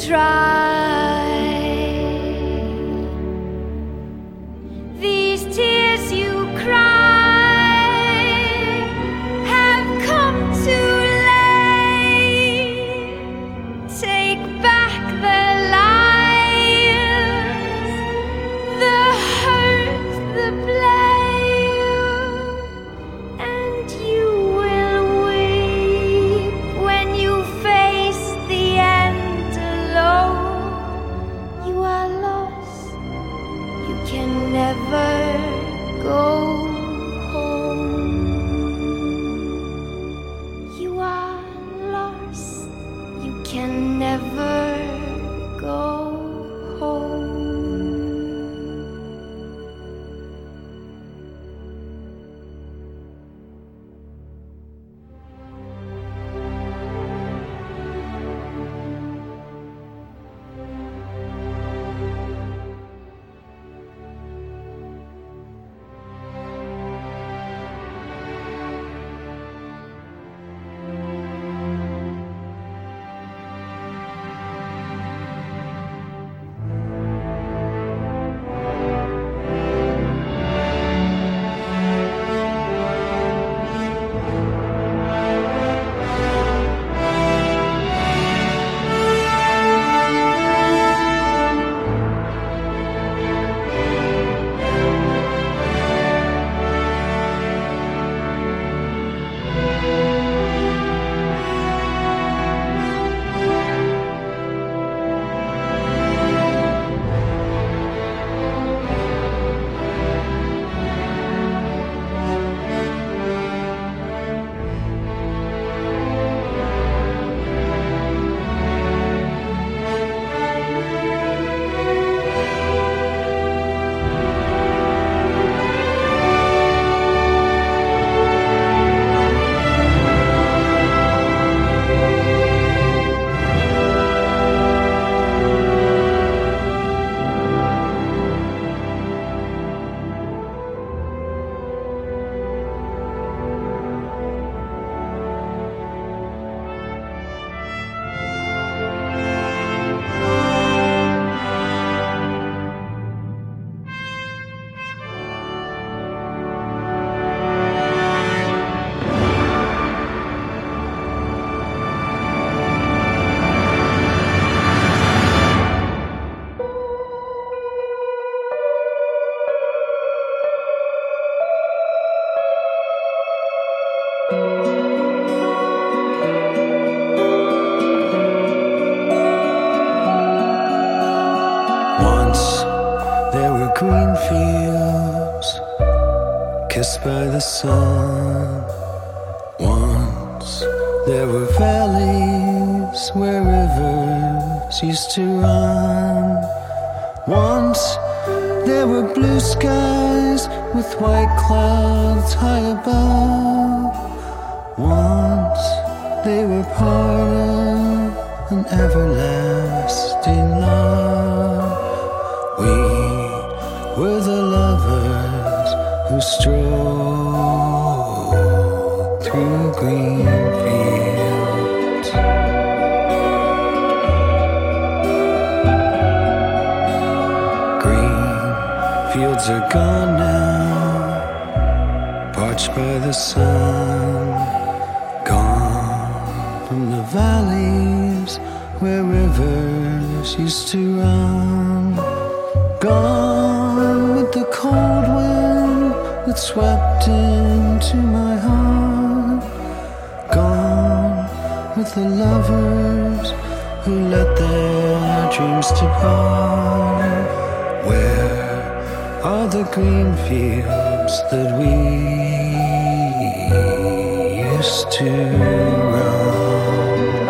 try. Sun. Once there were valleys where rivers used to run. Once there were blue skies with white clouds high above. Once they were part of an everlasting love. We were the lovers who strolled are gone now, parched by the sun. Gone from the valleys where rivers used to run. Gone with the cold wind that swept into my heart. Gone with the lovers who let their dreams depart. The green fields that we used to roam.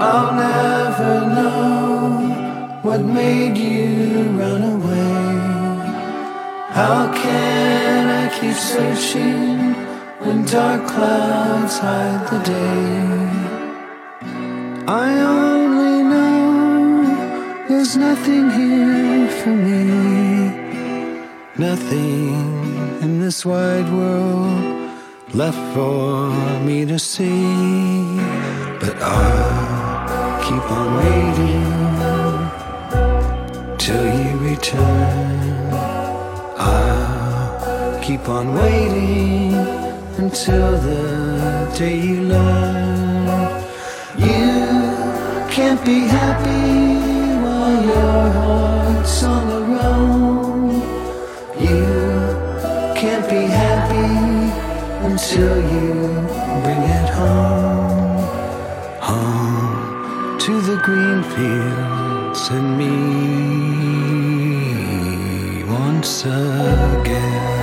I'll never know what made you run away. How can I keep searching when dark clouds hide the day? Nothing in this wide world left for me to see. But I'll keep on waiting till you return. I'll keep on waiting until the day you learn. You can't be happy while your heart's on can't be happy until you bring it home. Home to the green fields and me once again.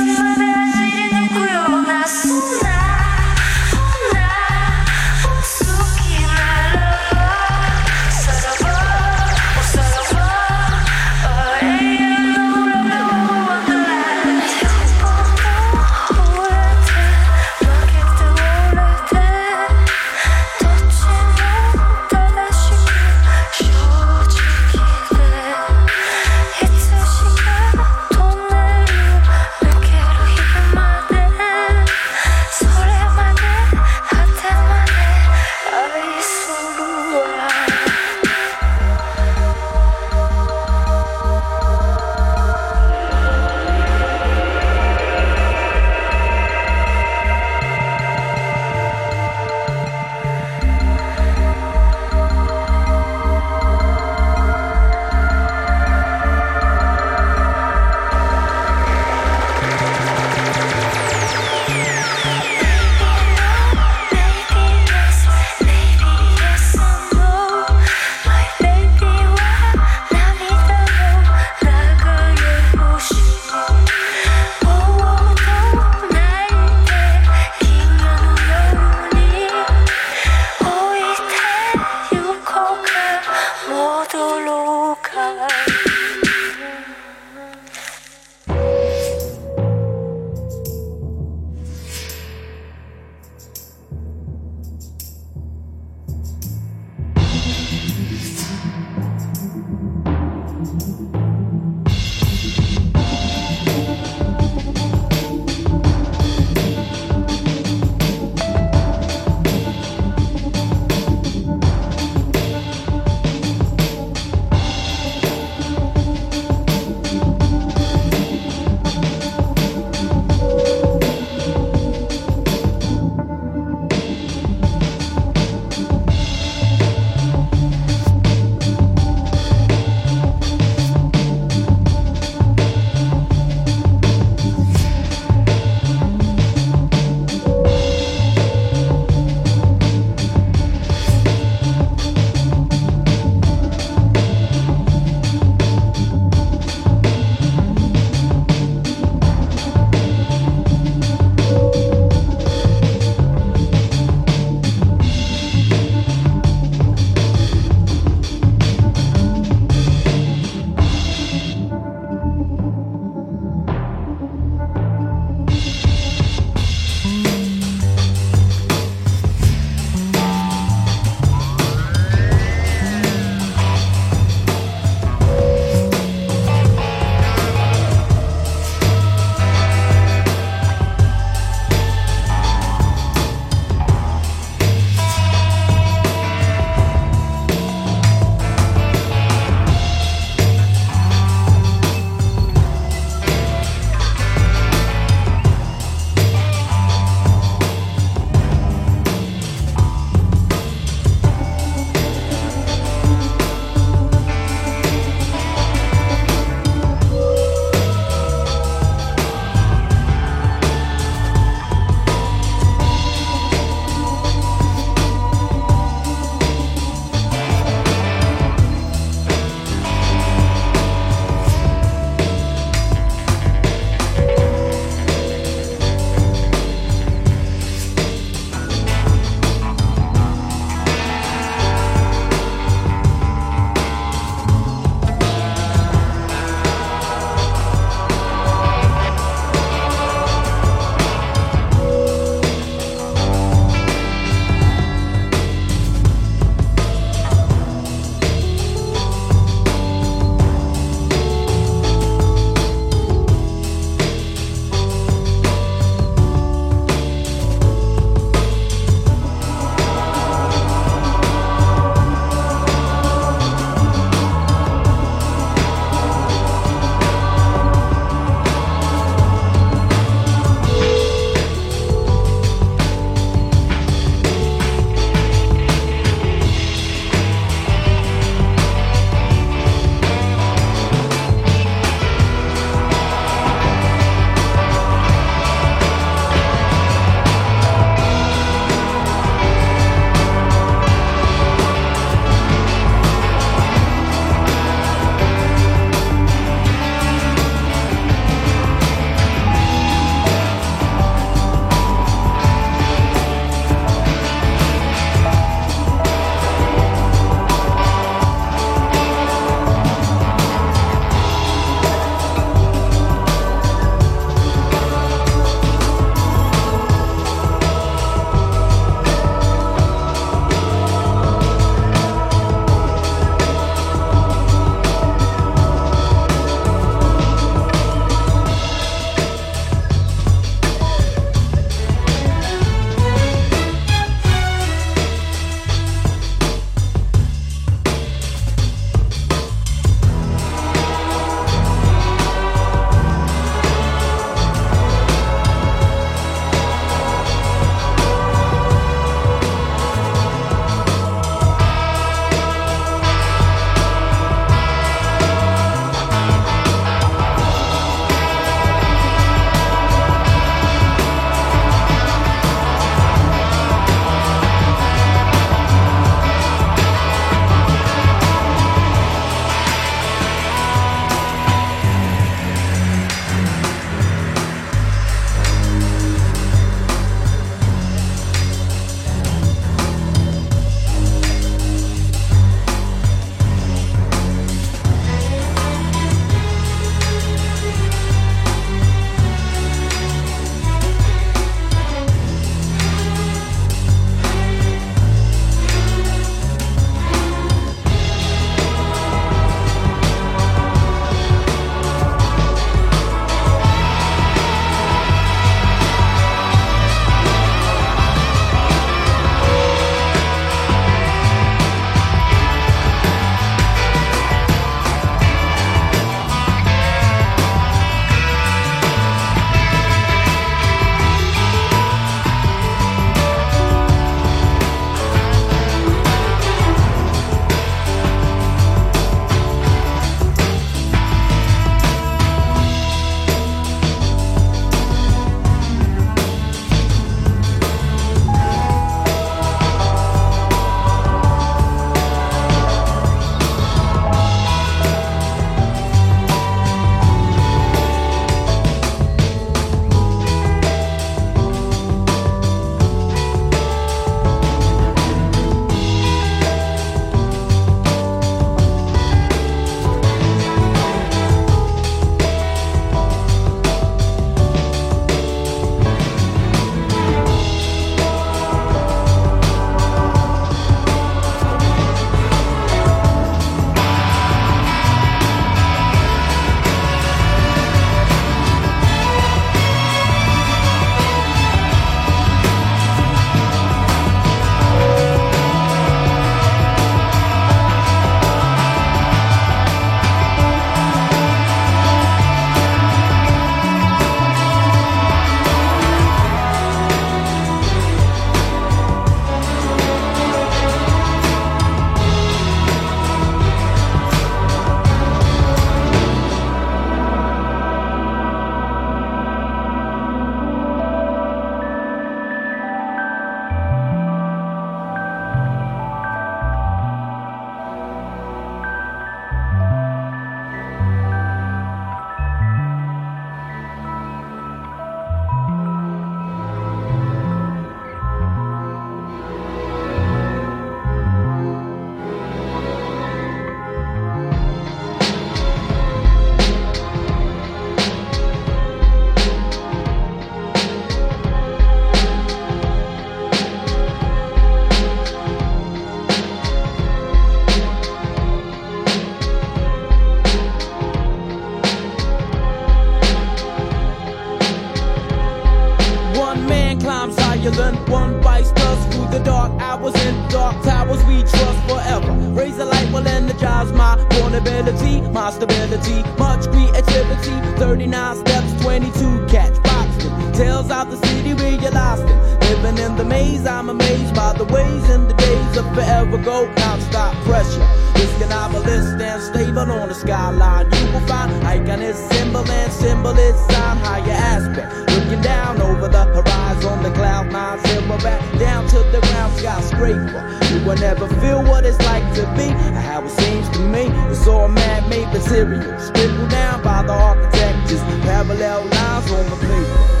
feel what it's like to be, how it seems to me. It's all man-made material, scribbled down by the architect, just parallel lines on the paper.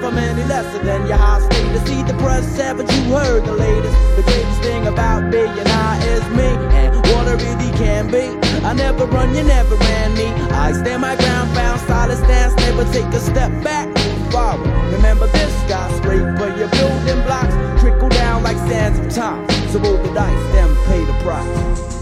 from any lesser than your high state. To see the press said, but you heard the latest. The greatest thing about being I is me, and what I really can be. I never run, you never ran me. I stand my ground, found solid stance, never take a step back. Forward. Remember this skyscraper, your building blocks trickle down like sands of time. So roll the dice, then pay the price.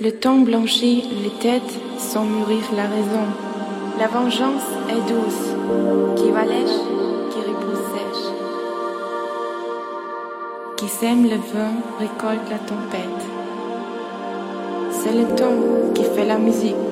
Le temps blanchit les têtes sans mûrir la raison. La vengeance est douce, qui va lèche, qui repousse sèche. Qui sème le vin récolte la tempête. C'est le temps qui fait la musique.